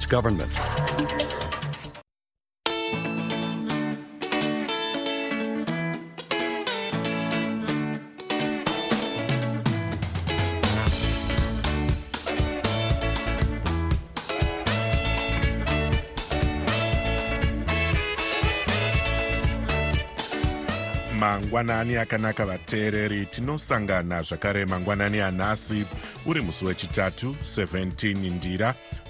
government. mangwanani akanaka vateereri tinosangana zvakare mangwanani anhasi uri musi wechitatu 17 ndira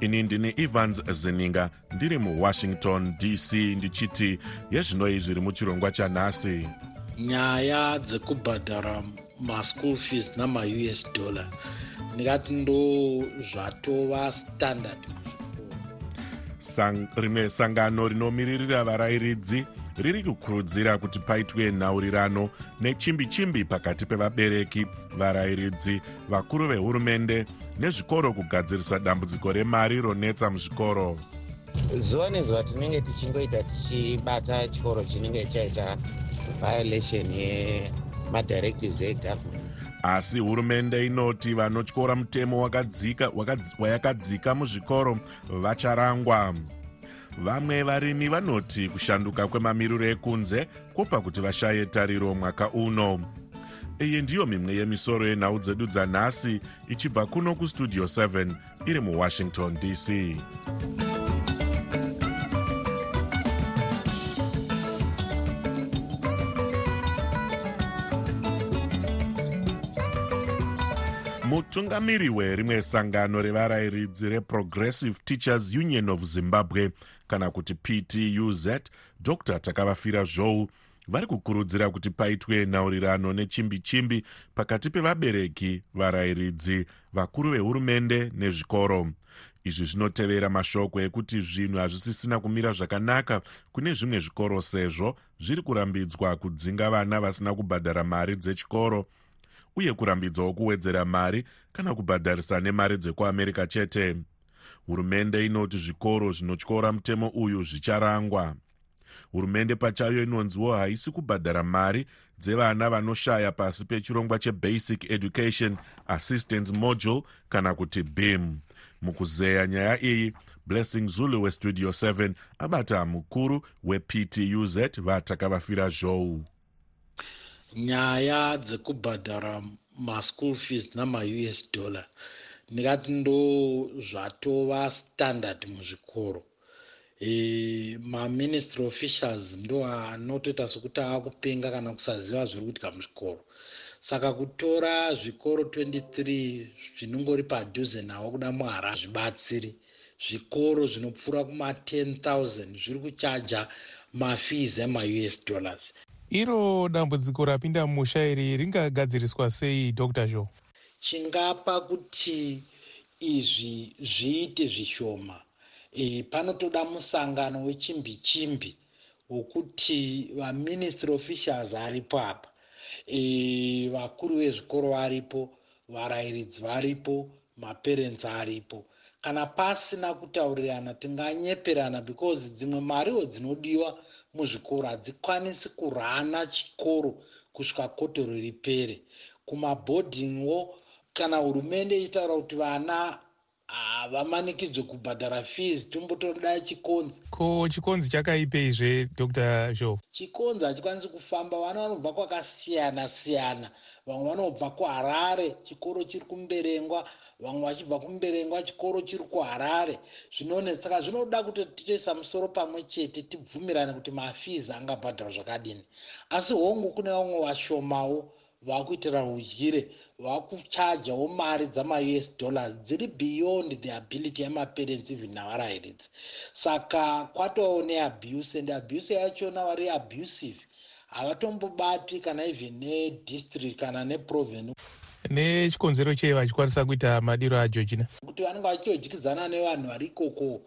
ini ndini evans zininga ndiri muwashington dc ndichiti yezvinoi zviri muchirongwa chanhasi. Nyaya dzekubhadhara maschool fees namaus dollar. Ndingati ndo zvatova standard. Sang, rimwe sangano rinomiririra varayiridzi riri kukurudzira kuti paitwe nhaurirano nechimbi chimbi pakati pevabereki varayiridzi vakuru vehurumende nezvikoro kugadzirisa dambudziko remari ronetsa muzvikoro. Zuva nezuva tinenge tichingoita tichibata chikoro chinenge chaita violation yemadhirectives egovernment. Asi hurumende inoti vanotyora mutemo wakadzika, wakadz, wayakadzika muzvikoro vacharangwa. Vamwe varimi vanoti kushanduka kwemamiriro ekunze kwopa kuti vashaye tariro mwaka uno iyi ndiyo mimwe yemisoro yenhau dzedu dzanhasi ichibva kuno kustudio 7 iri muwashington dc mutungamiri werimwe sangano revarayiridzi reprogressive teachers union of zimbabwe kana kuti ptuz dr takavafira zhou vari kukurudzira kuti paitwe nhaurirano nechimbi chimbi pakati pevabereki varayiridzi vakuru vehurumende nezvikoro. Izvi zvinotevera mashoko ekuti zvinhu hazvisisina kumira zvakanaka kune zvimwe zvikoro sezvo zviri kurambidzwa kudzinga vana vasina kubhadhara mari dzechikoro uye kurambidzawo kuwedzera mari kana kubhadharisa nemari dzekuamerica chete. Hurumende inoti zvikoro zvinotyora mutemo uyu zvicharangwa hurumende pachayo inonziwo haisi kubhadhara mari dzevana vanoshaya pasi pechirongwa chebasic education assistance module kana kuti bim mukuzeya nyaya iyi blessing zulu westudio 7 abata mukuru weptuz vatakavafira zhou. Nyaya dzekubhadhara maschool fees namaus dollar. Ndingati ndo zvatova standard muzvikoro e, maministry officials ndo anotoita sokuti ava kupenga kana kusaziva zviri kuitika muzvikoro saka kutora zvikoro 23 zvinongori padhuze nawo kuda mwara zvibatsiri. Zvikoro zvinopfuura kuma10 000 zviri kuchaja mafees emaus dollars. Iro dambudziko rapinda mumusha iri ringagadziriswa sei dr joe? Chingapa kuti izvi zviite zvishoma e, panotoda musangano wechimbi chimbi wokuti vaministry officials aripo apa. E, vakuru vezvikoro varipo varayiridzi varipo maparents aripo. Kana pasina kutaurirana tinganyeperana because dzimwe mariwo dzinodiwa muzvikoro hadzikwanisi kurana chikoro kusvika kotoro ripere kumabhodhingwo kana hurumende ichitaura kuti vana havamanikidzwe kubhadhara fees tombotoda chikonzi. Ko chikonzi chakaipeizve dr. Joe chikonzi hachikwanisi kufamba vana vanobva kwakasiyana siyana. Vamwe vanobva kuharare chikoro chiri kumberengwa. Vamwe vachibva kumberengwa chikoro chiri kuharare. Zvinonetsa saka zvinoda kuti titoisa musoro pamwe chete tibvumirane kuti mafees angabhadhara zvakadini. Asi hongu kune vamwe vashomawo vakuitira udyire vakuchajawo mari dzamaus dollars dziri beyond the ability yemaparents even navarayiridzi saka kwatovawo neabuse and abuse yachona vari abusive havatombobatwi kana even nedistrict kana neprovince nechikonzero chei vachikwanisa kuita madiro ageorgina kuti vanenge vachidyidzana nevanhu vari ikoko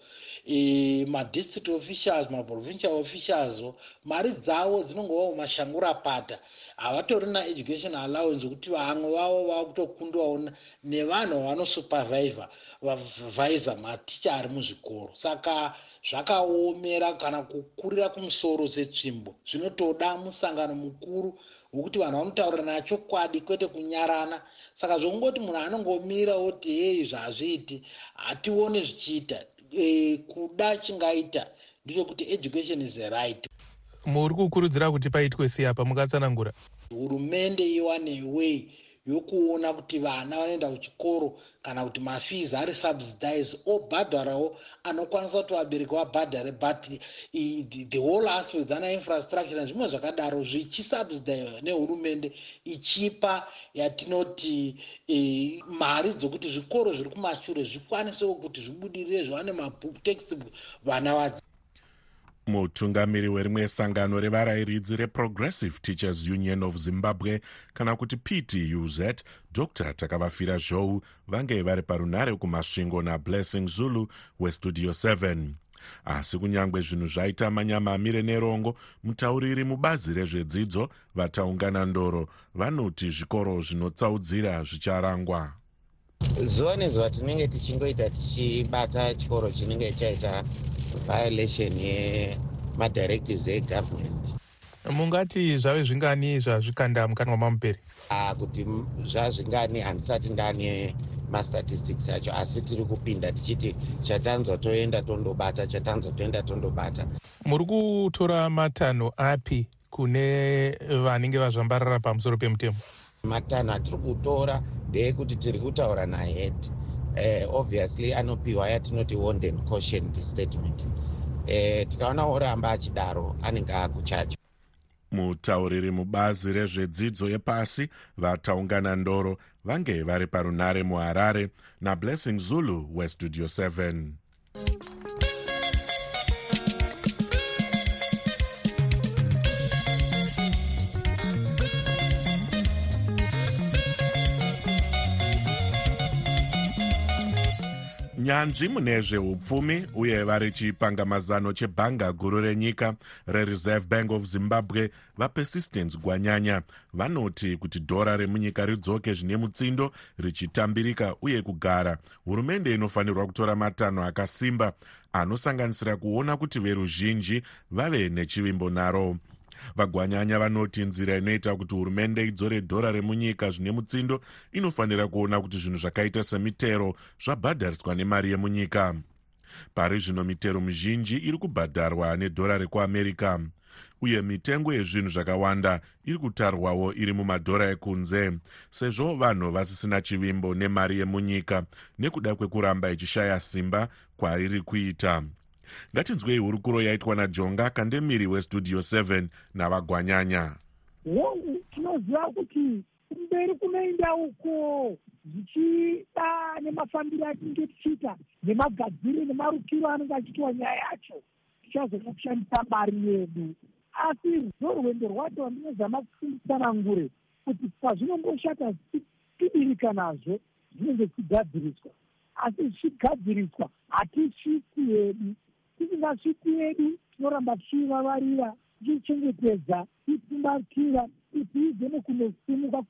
e, madistrict officials maprovincial officials mari dzavo dzinongovawo mashangurapata havatori naeducation allowance wekuti vamwe vavo vava kutokundwawo nevanhu vavanosupervivha vavhaisa maticha ari muzvikoro. Saka zvakaomera kana kukurira kumusoro setsvimbo zvinotoda musangano mukuru wekuti vanhu vanotaurirana chokwadi kwete kunyarana. Saka zvokungoti munhu anongomira oti hei zvazviiti hatione zvichiita e, kuda chingaita ndechekuti education is a right. Muri kukurudzira kuti paitwe sei apa mukatsanangura hurumende iwane way yokuona kuti vana vanoenda kuchikoro kana kuti mafees ari subsidize obhadharawo anokwanisa kuti vabereki vabhadhare but the whole aspect ana infrastructure nezvimwe zvakadaro zvichisubsidize nehurumende ichipa yatinoti e, mari dzokuti zvikoro zviri kumashure zvikwanisewo kuti zvibudirire zviwane matextbook vana vadzi mutungamiri werimwe sangano revarayiridzi reprogressive teachers union of zimbabwe kana kuti ptuz dr takavafira zhou vange vari parunare kumasvingo nablessing zulu westudio 7 asi kunyange zvinhu zvaita manyama amire nerongo mutauriri mubazi rezvedzidzo vataungana ndoro vanoti zvikoro zvinotsaudzira zvicharangwa. Zuva nezuva tinenge tichingoita tichibata chikoro chinenge chaita violation yemadhirectives egovernment mungati zvave zvingani zvazvikanda mukanwa mamuperi kuti zvazvingani handisati ndane mastatistics acho asi tiri kupinda tichiti chatanzwa toenda tondobata chatanzwa toenda tondobata. Muri kutora matanho api kune vanenge vazvambarara pamusoro pemutemo? Matanho atiri kutora ndeyekuti tiri kutaura nahed uh, obviously anopiwa yatinoti wonden caution statement. Uh, tikaona oramba achidaro anenge akuchacho mutauriri mubazi rezvedzidzo yepasi vataungana ndoro vange vari parunare muharare nablessing zulu westudio 7 nyanzvi mune zveupfumi uye vari chipangamazano chebhanga guru renyika rereserve bank of zimbabwe vapersistence gwanyanya vanoti kuti dhora remunyika ridzoke zvine mutsindo richitambirika uye kugara. Hurumende inofanirwa kutora matanho akasimba anosanganisira kuona kuti veruzhinji vave nechivimbo naro vagwanyanya vanoti nzira inoita kuti hurumende idzore dhora remunyika zvine mutsindo inofanira kuona kuti zvinhu zvakaita semitero zvabhadhariswa nemari yemunyika. Pari zvino mitero mizhinji iri kubhadharwa nedhora rekuamerica uye mitengo yezvinhu zvakawanda iri kutarwawo iri mumadhora ekunze sezvo vanhu vasisina chivimbo nemari yemunyika nekuda kwekuramba ichishaya simba kwariri kuita ngatinzwei hurukuro yaitwa najonga kandemiri westudio 7 navagwanyanya hongu tinoziva kuti kumberi kunoenda uko zvichida nemafambiro atinenge tichiita nemagadziri nemarukiro anenge achiitwa nyaya yacho. Tichazoda kushandisa mari yedu. Asi zorwendo rwacho ndinozama kufundisana ngure kuti pazvinomboshata zvichitibirika nazvo zvinenge zvichigadziriswa. Asi zvichigadziriswa hatisviki hedu tisingasviki yedu tinoramba tichivavarira tichichengetedza tichimbatira tiize nekunosimuka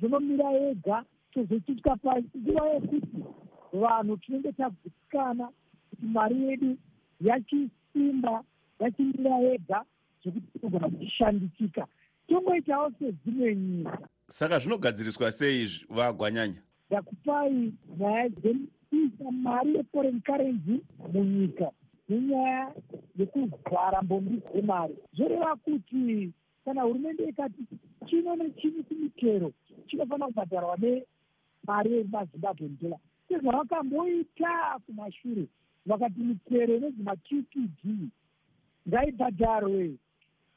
zvonomira ega tozosvika panguva yekuti vanhu tinenge tagutsikana kuti mari yedu yachisimba yachimira ega zvekuti tinogona kuchishandisika tongoitawo sedzimwe nyika saka zvinogadziriswa sei vagwanyanya? Ndakupai nyaya dzekuisa mari yeforeign currency munyika nenyaya yekuvhara mbombi dzemari. Zvoreva kuti kana hurumende ikati chino nechini kumitero chinofanira kubhadharwa nemari yemazimbabwen dollar sezvavakamboita kumashure vakati mitero inozimaqpd ngaibhadharwe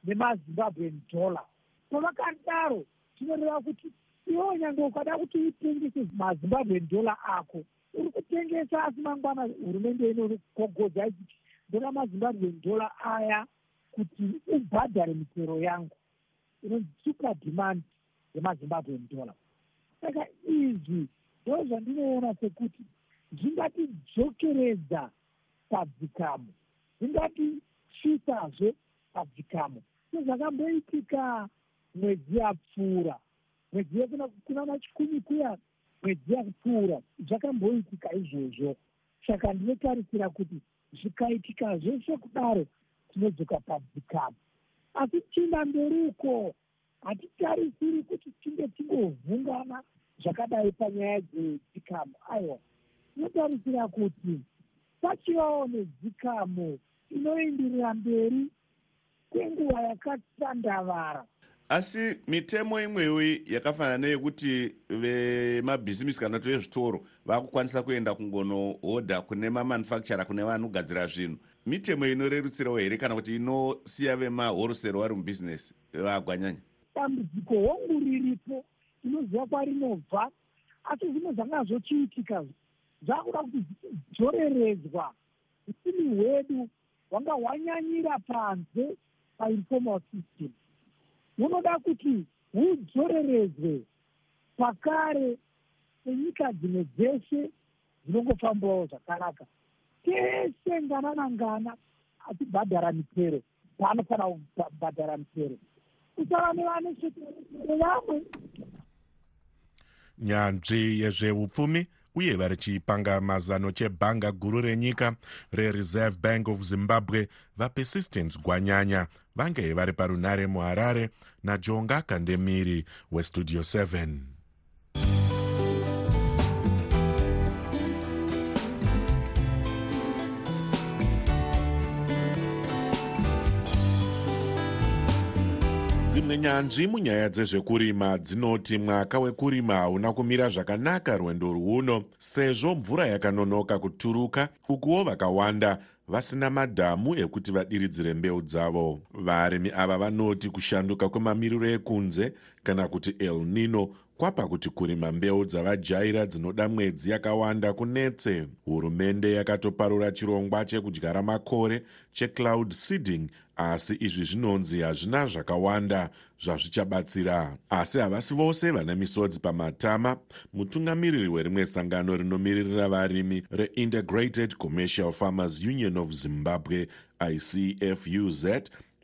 nemazimbabwen dollar. Pavakadaro tinoreva kuti iwo nyange ukada kuti utengese mazimbabwen dollar ako uri kutengesa asi mangwana hurumende inogogodza ichiti ndoda mazimbabwen dollar aya kuti ubhadhare mitero yangu. Inonzi super demand yemazimbabwen dollar saka izvi ndo zvandinoona sekuti zvingatidzokeredza padzikamo zvingatisvisazve padzikamo sezvakamboitika mwedzi yapfuura mwedzi yekuna machikumi kuya mwedzi yapfuura zvakamboitika izvozvo. Saka ndinotarisira kuti zvikaitika zveshe kudaro tinodzoka padzikamo asi tichiinda mberi uko hatitarisiri kuti tinge tingovhungana zvakadai panyaya dzedzikamo aiwa tinotarisira kuti pachivawo nedzikamo inoendirira mberi kwenguva yakatandavara asi mitemo imwewo yakafanana neyekuti vemabhizimisi kana kuti vezvitoro vakukwanisa kuenda kungonohodha kune mamanufactura kune vanogadzira zvinhu. Mitemo inorerutsirawo here kana kuti inosiya vemahorosero vari mubhizinesi vagwanyanya? Dambudziko hongu riripo tinoziva kwarinobva asi zvimwe zvanga zvochiitika zvakuda kuti dzoreredzwa usimi hwedu hwanga hwanyanyira panze painformal system hunoda kuti hudzoreredzwe pakare senyika dzimwe dzeshe dzinongofambawo zvakanaka. Tese ngana nangana achibhadhara mitero paanofanira kubhadhara mitero kusava nevane chete nevamwe. Nyanzvi yezveupfumi uye vari chipanga mazano chebhanga guru renyika rereserve bank of zimbabwe vapersistence gwanyanya vange vari parunare muharare najonga kandemiri westudio 7 dzimwe nyanzvi munyaya dzezvekurima dzinoti mwaka wekurima hauna kumira zvakanaka rwendo rwuno sezvo mvura yakanonoka kuturuka ukuwo vakawanda vasina madhamu ekuti vadiridzire mbeu dzavo. Varimi ava vanoti kushanduka kwemamiriro ekunze kana kuti el nino kwapa kuti kurima mbeu dzavajaira dzinoda mwedzi yakawanda kunetse hurumende yakatoparura chirongwa chekudyara makore checloud seeding asi izvi zvinonzi hazvina zvakawanda zvazvichabatsira. Asi havasi vose vane misodzi pamatama mutungamiriri werimwe sangano rinomiririra varimi reintegrated commercial farmers union of zimbabwe icfuz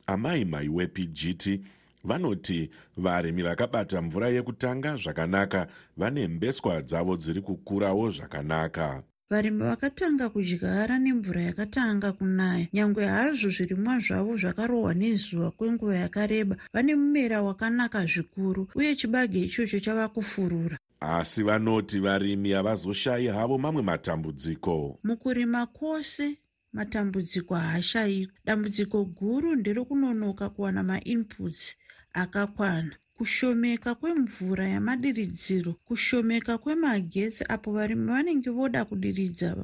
amai mai wepgt vanoti varimi vakabata mvura yekutanga zvakanaka vane mbeswa dzavo dziri kukurawo zvakanaka. Varimi vakatanga kudyara nemvura yakatanga kunaya. Nyange hazvo zvirimwa zvavo zvakarohwa nezuva kwenguva yakareba vane mumera wakanaka zvikuru uye chibage ichocho chava kufurura. Asi vanoti varimi havazoshayi havo mamwe matambudziko. Mukurima kwose matambudziko haashayikwi dambudziko guru nderekunonoka kuwana mainputs akakwana kushomeka kwemvura yamadiridziro kushomeka kwemagetsi apo varimi vanenge voda kudiridza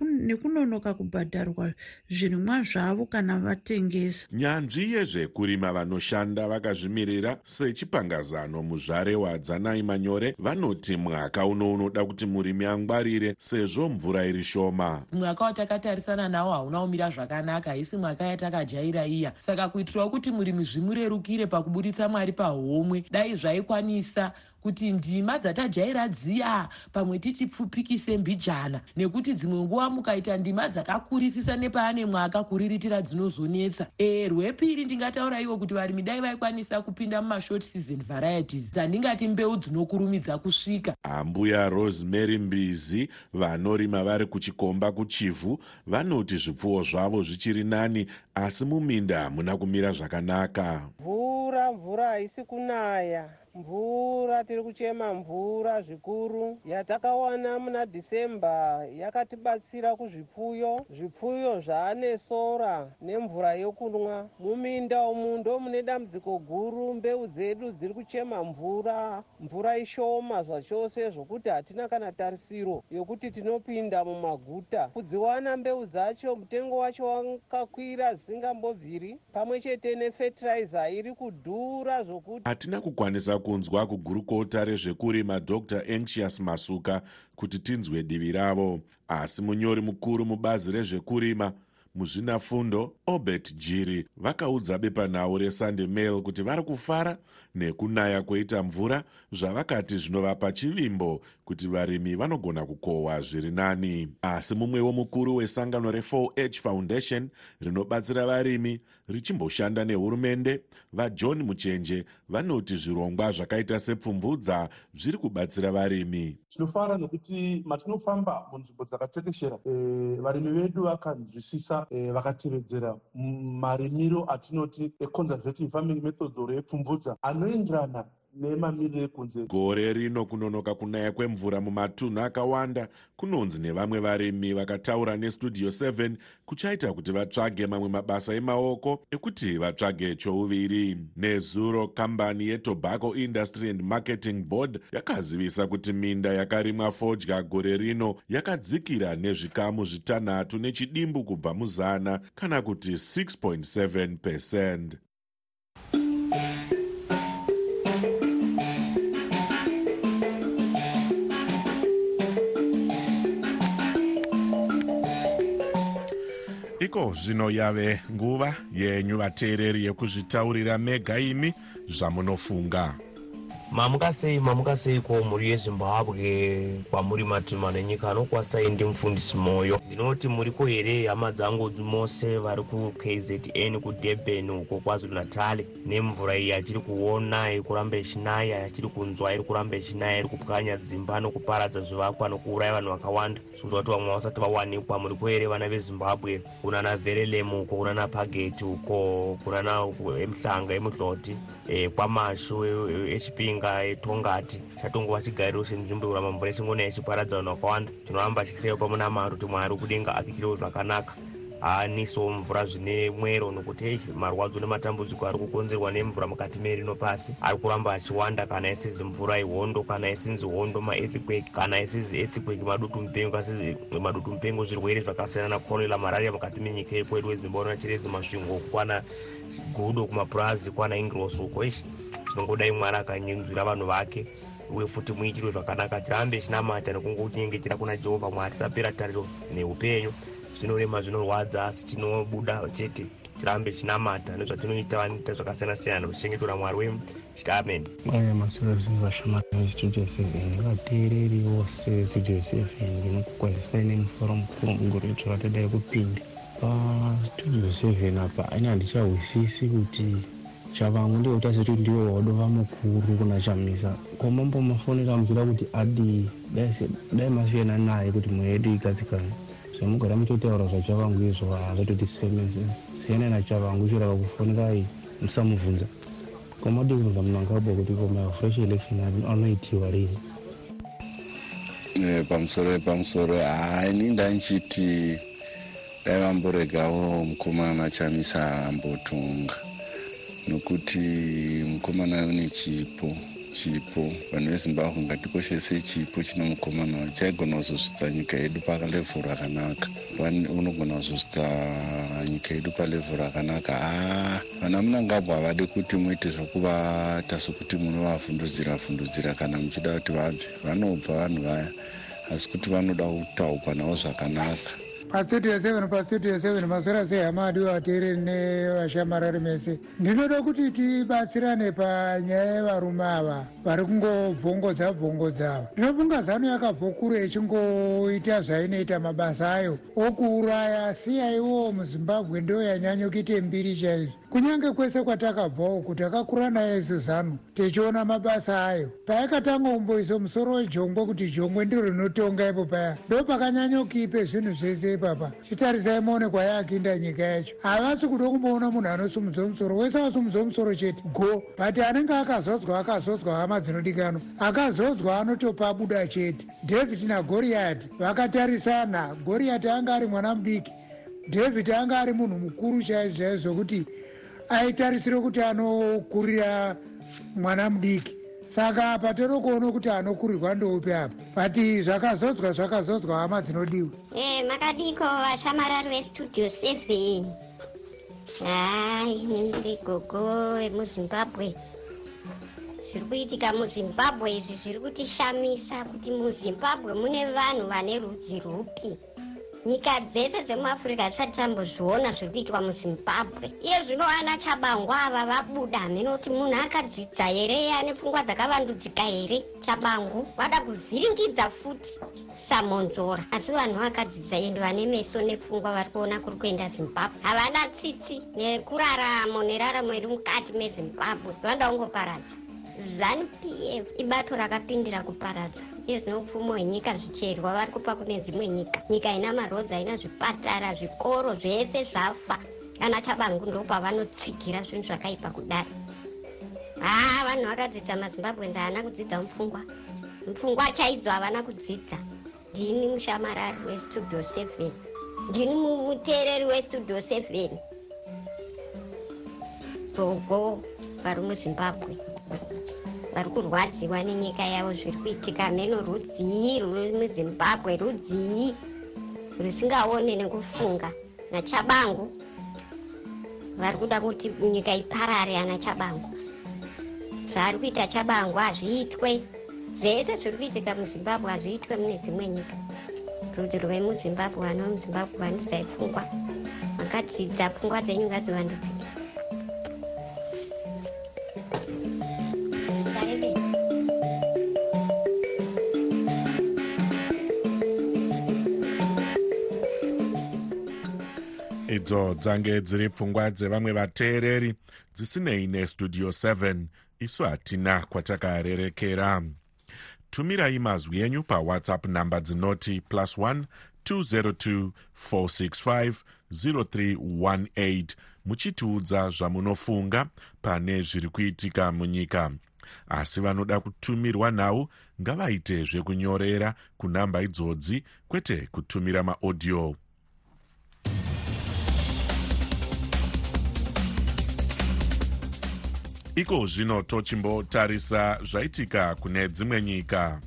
nekunonoka kubhadharwa zvirimwa zvavo kana vatengesa. Nyanzvi yezvekurima vanoshanda vakazvimirira sechipangazano muzvare wadzanai manyore vanoti mwaka uno unoda kuti murimi angwarire sezvo mvura iri shoma. Mwaka watakatarisana nawo hauna kumira zvakanaka haisi mwaka yatakajaira iya. Saka kuitirawo kuti murimi zvimurerukire pakuburitsa mwari pahomwe dai zvaikwanisa kuti ndima dzatajaira dziya pamwe tichipfupikise mbijana. Nekuti dzimwe nguva mukaita ndima dzakakurisisa nepaane mwaka kuriritira dzinozonetsa. E rwepiri ndingataura iwo kuti varimi dai vaikwanisa kupinda mumashort season varieties. Dzandingati mbeu dzinokurumidza kusvika. Ambuya rosemary mbizi vanorima vari kuchikomba kuchivhu vanoti zvipfuwo zvavo zvichiri nani asi muminda hamuna kumira zvakanaka. Mvura mvura haisi kunaya mvura tiri kuchema mvura zvikuru. Yatakawana muna dhisemba yakatibatsira kuzvipfuyo. Zvipfuyo zvaane sora nemvura yokunwa. Muminda umu ndo mune dambudziko guru. Mbeu dzedu dziri kuchema mvura. Mvura ishoma zvachose zvokuti hatina kana tarisiro yokuti tinopinda mumaguta. Kudziwana mbeu dzacho mutengo wacho wakakwira zvisingambobviri. Pamwe chete nefetiraiza iri kudhura zvokuti hatina kukwanisa kunzwa kugurukota rezvekurima dr anxious masuka kuti tinzwe divi ravo. Asi munyori mukuru mubazi rezvekurima muzvinafundo obert jiri vakaudza bepanhau resunday mail kuti vari kufara nekunaya kweita mvura zvavakati zvinovapa chivimbo kuti varimi vanogona kukohwa zviri nani. Asi mumwewo mukuru wesangano re4h foundation rinobatsira varimi richimboshanda nehurumende. Vajohn muchenje vanoti zvirongwa zvakaita sepfumvudza zviri kubatsira varimi. Tinofara nekuti matinofamba munzvimbo dzakatekeshera e, varimi vedu vakanzwisisa e, vakatevedzera marimiro atinoti econservative farming methods or epfumvudza anoenderana nemamiriro ekunze. Gore rino kunonoka kunaya kwemvura mumatunhu akawanda kunonzi nevamwe varimi vakataura nestudio 7 kuchaita kuti vatsvage mamwe mabasa emaoko ekuti vatsvage chouviri. Nezuro kambani yetobacco industry and marketing board yakazivisa kuti minda yakarimwa fodya gore rino yakadzikira nezvikamu zvitanhatu nechidimbu kubva muzana kana kuti 6.7 percent iko zvino yave nguva yenyu vateereri yekuzvitaurira mega imi zvamunofunga mamuka sei mamuka seiko mhuri yezimbabwe kwamuri matima nenyika anokwasai ndimufundisi moyo ndinoti muriko here hama dzangu mose vari kukzn kudurban uko kwazulu natali nemvura iyi yatiri kuona iri kuramba ichinaya yatiri kunzwa iri kuramba ichinaya iri kupwanya dzimba nokuparadza zvivakwa nokuuraya vanhu vakawanda. Zvinzwa kuti vamwe vasati vawanikwa muriko here vana vezimbabwe kunana verelem uko kunana pageti uko kunana emuhlanga emuhloti e, kwamashu echipinga nyika yetongati chatongova chigariro senzvimbo kuramba mvura ichingonaya ichiparadza vanhu vakawanda tinoramba chikisayo pamuna mwari kuti mwari kudenga akitirewo zvakanaka haanisawo mvura zvine mwero nokuti marwadzo nematambudziko ari kukonzerwa nemvura mukati merino pasi. Ari kuramba achiwanda kana isizi mvura ihondo kana isinzi hondo maearthquake kana isizi earthquake madutu mupengo asizi madutu mupengo zvirwere zvakasiyana nakorera mararia mukati menyika yekwedu wezimbabwe nachiredzi masvingo kwana gudo kumapurazi kwana ingros uko ishi zvinongodai mwari akanyenzwira vanhu vake. Uye futi muitiro zvakanaka tirambe chinamata nekungotinyengetera kuna jehovha mwari tisapera tariro neupenyu zvinorema zvinorwadza asi tinobuda chete tirambe chinamata nezvatinoita vanoita zvakasiyana siyana kuchengetora mwari wemu chiti amen. Aya masoro zvinhu vashamari vestudio seven vateereri vose vestudio seven ndinokukwazisai nemufaro mukuru mugore retu ratadai kupinda. Pastudio seven apa ani handichahwisisi kuti chavangu ndiyekuti asati ndiwo wadova mukuru kuna chamisa. Komambomafonera muchida kuti adii dai masiyana naye kuti mweya yedu igadzikana zvamugara mutotaura zvachavangu izvo hazvatoti siyanai nachavangu ichiraka kufonerai musamubvunza. Komadi kubvunza munhu angabwa kuti koma fresh election anoitiwa rini pamusoro yepamusoro hai ini ndanchiti dai vamboregawo mukomana chamisa ambotunga nokuti mukomana une chipo chipo vanhu vezimbabwe ngatikoshese chipo chine mukomana chaigona kuzosvitsa nyika yedu palevhuru rakanaka. Unogona kuzosvitsa nyika yedu palevhuru rakanaka. Aa vana munangabwe havadi kuti muite zvokuvata sokuti munovavhundudzira vhundudzira kana muchida kuti vabve. Vanobva vanhu vaya asi kuti vanoda kutaukwa navo zvakanaka pastudio seven pastudio seven masora sei hama adiwo ateereri nevashamarari mese. Ndinoda kuti tibatsirane panyaya yevarume ava vari kungobvongodza bvongodza ava. Ndinofunga zano yakabvo kure ichingoita zvainoita mabasa ayo. Okuuraya siyaiwo muzimbabwe ndo yanyanya kuite mbiri chaizvo kunyange kwese kwatakabvawo kuti akakura naye zuzano tichiona mabasa ayo. Payakatanga kumboisa musoro wejongwe kuti jongwe ndiro rinotonga ipo paya ndo pakanyanyokiipe zvinhu zvese ipapa. Chitarisai muone kwayakinda nyika yacho. Havasi kuda kumboona munhu anosumudza musoro wese wasumudza musoro chete. Go but anenge akazodzwa akazodzwa hama dzinodikanwa. Akazodzwa anotopa buda chete. David nagoriyati vakatarisana. Goriyati anga ari mwana mudiki. David anga ari munhu mukuru chaizvo chaizvo zvokuti aitarisire kuti anokurira mwana mudiki. Saka apa tiri kuona kuti anokurirwa ndoupi apa. But zvakazodzwa zvakazodzwa hama dzinodiwa. E makadiko vashamarari vestudio seven. Hai ndiri gogo vemuzimbabwe zviri kuitika muzimbabwe izvi zviri kutishamisa kuti muzimbabwe mune vanhu vane rudzi rupi nyika dzese dzemuafrica dzisati tambozviona zviri kuitwa muzimbabwe. Iye zvino ana chabangu ava vabuda hameno kuti munhu akadzidza here ane pfungwa dzakavandudzika here chabangu vada kuvhiringidza futi samonzora. Asi vanhu vakadzidza ende vane meso nepfungwa vari kuona kuri kuenda zimbabwe. Havana tsitsi nekuraramo neraramo iri mukati mezimbabwe vanoda kungoparadza. Zanup f ibato rakapindira kuparadza iyo zvino upfumi hwenyika zvicherwa vari kupa kune dzimwe nyika. Nyika ina marodzi haina zvipatara zvikoro zvese zvafa. Kana chabangu ndo pavanotsigira zvinhu zvakaipa kudaro. Haa vanhu vakadzidza mazimbabwenzi haana kudzidza mupfungwa. Mupfungwa chaidzo havana kudzidza. Ndini mushamarari westudio seven. Ndini muteereri westudio seven. Gogo vari muzimbabwe vari kurwadziwa nenyika yavo zviri kuitika meno rudzii ruri muzimbabwe rudzii rusingaone nekufunga. Nachabangu vari kuda kuti nyika iparare ana chabangu. Zvaari kuita chabangu hazviitwe zvese zviri kuitika muzimbabwe hazviitwe mune dzimwe nyika. Rudzi rwemuzimbabwe vana vemuzimbabwe vandudzai pfungwa makadzidza pfungwa dzenyu ngadzivandudzike idzo dzange dziri pfungwa dzevamwe vateereri dzisinei nestudio 7 isu hatina kwatakarerekera. Tumirai mazwi enyu pawhatsapp nhamba dzinoti plus 1 202 465 0318 muchitiudza zvamunofunga pane zviri kuitika munyika. Asi vanoda kutumirwa nhau ngavaite zvekunyorera kunhamba idzodzi kwete kutumira maaudio iko zvino tochimbotarisa zvaitika kune dzimwe nyika.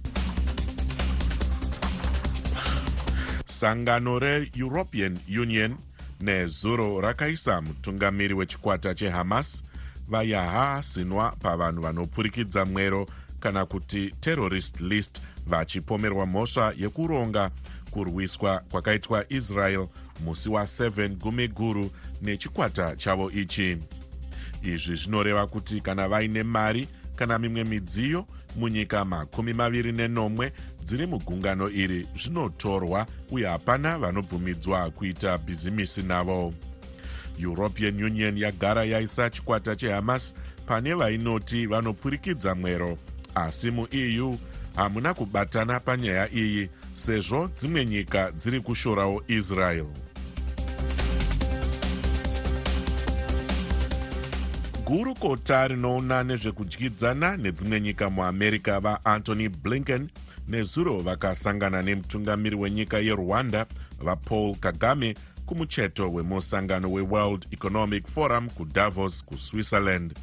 Sangano reeuropean union nezuro rakaisa mutungamiri wechikwata chehamas vayahasinwa pavanhu vanopfurikidza mwero kana kuti terrorist list vachipomerwa mhosva yekuronga kurwiswa kwakaitwa israel musi wa7 gumi guru nechikwata chavo ichi izvi zvinoreva kuti kana vaine mari kana mimwe midziyo munyika makumi maviri nenomwe dziri mugungano iri zvinotorwa uye hapana vanobvumidzwa kuita bhizimisi navo. European union yagara yaisa chikwata chehamas pane vainoti vanopfurikidza mwero asi mueu hamuna kubatana panyaya iyi sezvo dzimwe nyika dziri kushorawo israel gurukota rinoona nezvekudyidzana nedzimwe nyika muamerica vaantony blinken nezuro vakasangana nemutungamiri wenyika yerwanda vapaul kagame kumucheto wemusangano weworld economic forum kudavos kuswitzerland.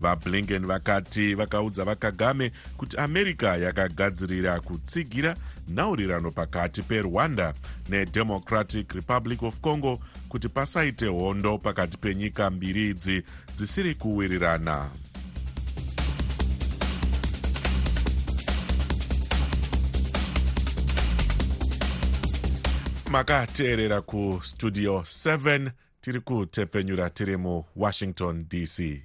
Vablinken vakati vakaudza vakagame kuti america yakagadzirira kutsigira nhaurirano pakati perwanda nedemocratic republic of congo kuti pasaite hondo pakati penyika mbiri idzi dzisiri kuwirirana. Makateerera kustudio 7 tiri kutepfenyura tiri muwashington dc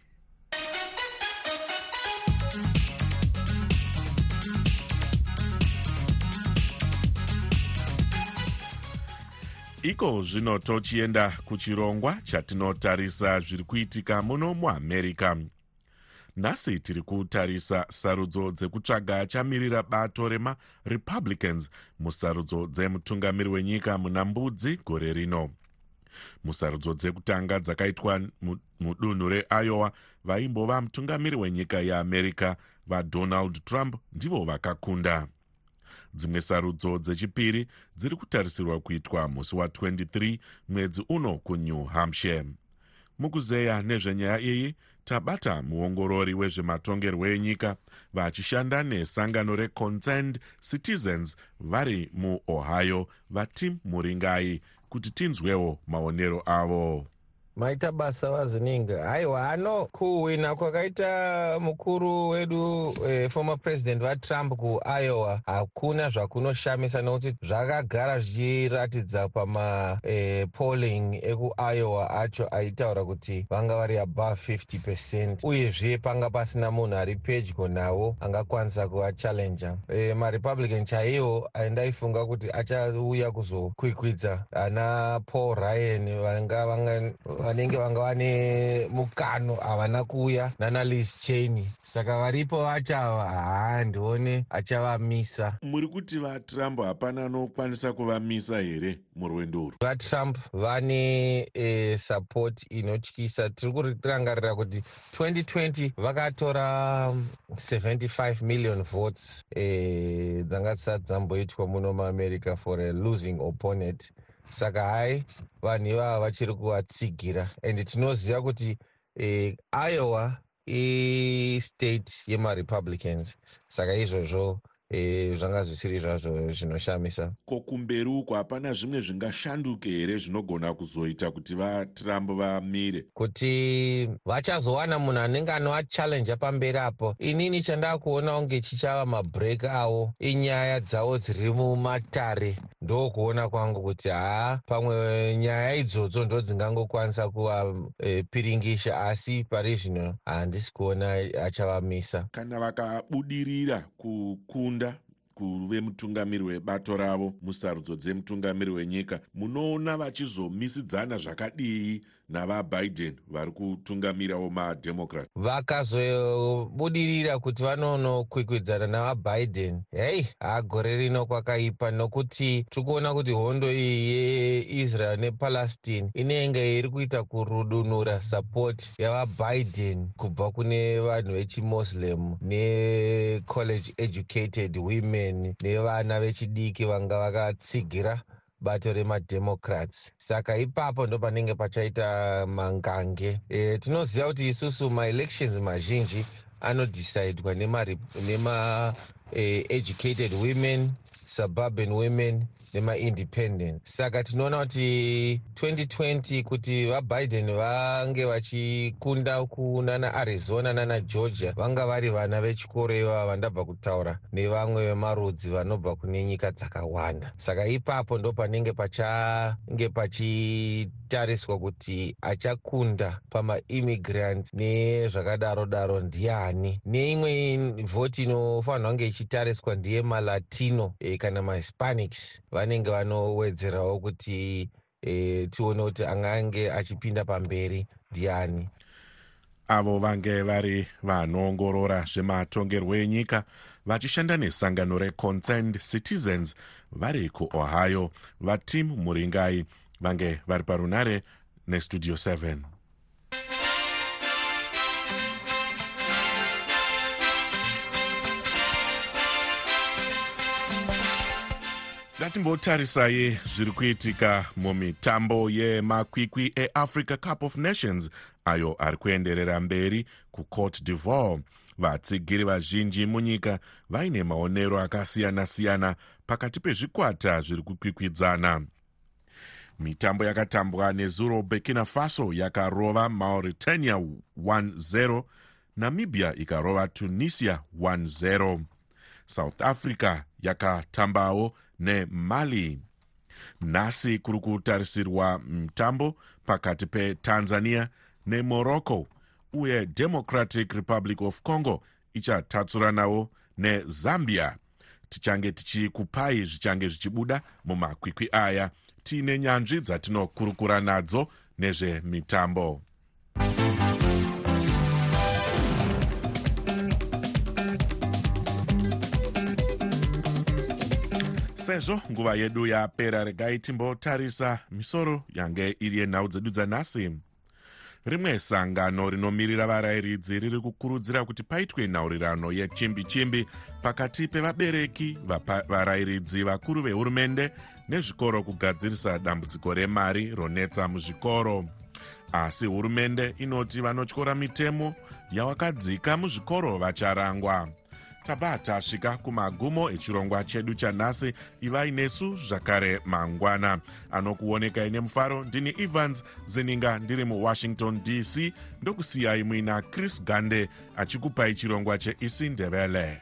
iko zvino tochienda kuchirongwa chatinotarisa zviri kuitika muno muamerica. Nhasi tiri kutarisa sarudzo dzekutsvaga achamirira bato remarepublicans musarudzo dzemutungamiri wenyika muna mbudzi gore rino. Musarudzo dzekutanga dzakaitwa mudunhu reiowa vaimbova mutungamiri wenyika yeamerica vadonald trump ndivo vakakunda dzimwe sarudzo dzechipiri dziri kutarisirwa kuitwa musi wa23 mwedzi uno kunew hampshire. Mukuzeya nezvenyaya iyi tabata muongorori wezvematongerwo enyika vachishanda nesangano reconcerned citizens vari muohio vatim muringai kuti tinzwewo maonero avo maita basa vazininga haiwa ano kuhwina kwakaita mukuru wedu e, former president vatrump kuiowa hakuna zvakunoshamisa nokuti zvakagara zvichiratidza pamapolling e, ekuiowa acho aitaura kuti vanga vari above 50 percent. Uyezve panga pasina munhu ari pedyo navo angakwanisa kuvachallenja e, marepublican chaiwo andaifunga kuti achauya kuzokwikwidza ana paul ryan vanga vanenge vanga vane mukano havana kuuya nana lis cheny saka varipo vacho ava haa ndione achavamisa. Muri kuti vatrump hapana anokwanisa kuvamisa here murwendo urwu? Vatrump vane e, support inotyisa. Tiri kurangarira kuti 2020 vakatora 75 million votes e, dzanga dzisati dzamboitwa muno muamerica for a losing opponent saka hai vanhu ivava vachiri kuvatsigira. And tinoziva kuti eh, iowa istate yemarepublicans. Saka izvozvo e, zvanga zvisiri zvazvo zvinoshamisa. Ko kumberi uko hapana zvimwe zvingashanduke here zvinogona kuzoita kuti vatrump vamire? Kuti vachazowana munhu anenge anovachallenja pamberi apo. Inini chandaa kuona kunge chichava mabreak avo inyaya dzavo dziri mumatare. Ndokuona kwangu kuti haa pamwe nyaya idzodzo ndo dzingangokwanisa kuvapiringisha e, asi pari zvino handisi kuona achavamisa. Kana vakabudirira kukunda kufunda kuve mutungamiri webato ravo musarudzo dzemutungamiri wenyika munoona vachizomisidzana zvakadii navabiden vari kutungamirawo madhemokrat vakazobudirira kuti vanonokwikwiddzana navabiden. Hei hagore rino kwakaipa nokuti tiri kuona kuti hondo iyi yeisrael nepalestine inenge iri kuita kurudunura sapoti yavabiden kubva kune vanhu vechimuslim necollege educated women nevana vechidiki vanga vakatsigira bato remadhemocrats saka ipapo ndo panenge pachaita mangange. E, tinoziva kuti isusu maelections mazhinji anodhisaidwa nema-educated nema, e, women suburban women nemaindependent saka tinoona kuti 2020 kuti vabiden vange vachikunda kunana arizona nana georgia vanga vari vana vechikoro ivava vandabva kutaura nevamwe vemarudzi vanobva kune nyika dzakawanda. Saka ipapo ndo panenge pachange pachitariswa kuti achakunda pamaimmigrants nezvakadaro daro ndiani. Neimwe vhoti inofanirwa kunge ichitariswa ndiye malatino e, kana mahispanics vanenge vanowedzerawo kuti e, tione kuti angange achipinda pamberi ndiani? Avo vange vari vanoongorora zvematongerwo enyika vachishanda nesangano reconcerned citizens vari kuohio vatim muringai vange vari parunare nestudio 7 ngatimbotarisai zviri kuitika mumitambo yemakwikwi eafrica cup of nations ayo ari kuenderera mberi kucote d'ivoire. Vatsigiri vazhinji munyika vaine maonero akasiyana-siyana pakati pezvikwata zviri kukwikwidzana mitambo yakatambwa nezuro burkina faso yakarova mauritania 10 namibia ikarova tunisia 10 south africa yakatambawo nemali. Nhasi kuri kutarisirwa mutambo pakati petanzania nemorocco uye democratic republic of congo ichatatsuranawo nezambia. Tichange tichikupai zvichange zvichibuda mumakwikwi aya. Tiine nyanzvi dzatinokurukura nadzo nezvemitambo sezvo nguva yedu yapera regai timbotarisa misoro yange iri yenhau dzedu dzanhasi. Rimwe sangano rinomirira varayiridzi riri kukurudzira kuti paitwe nhaurirano yechimbi chimbi pakati pevabereki varayiridzi vakuru vehurumende nezvikoro kugadzirisa dambudziko remari ronetsa muzvikoro. Asi hurumende inoti vanotyora mitemo yawakadzika muzvikoro vacharangwa tabva tasvika kumagumo echirongwa chedu chanhasi ivai nesu zvakare mangwana. Anokuonekai nemufaro ndini evans zeninga ndiri muwashington dc ndokusiyai muina chris gande achikupai chirongwa cheisi ndevele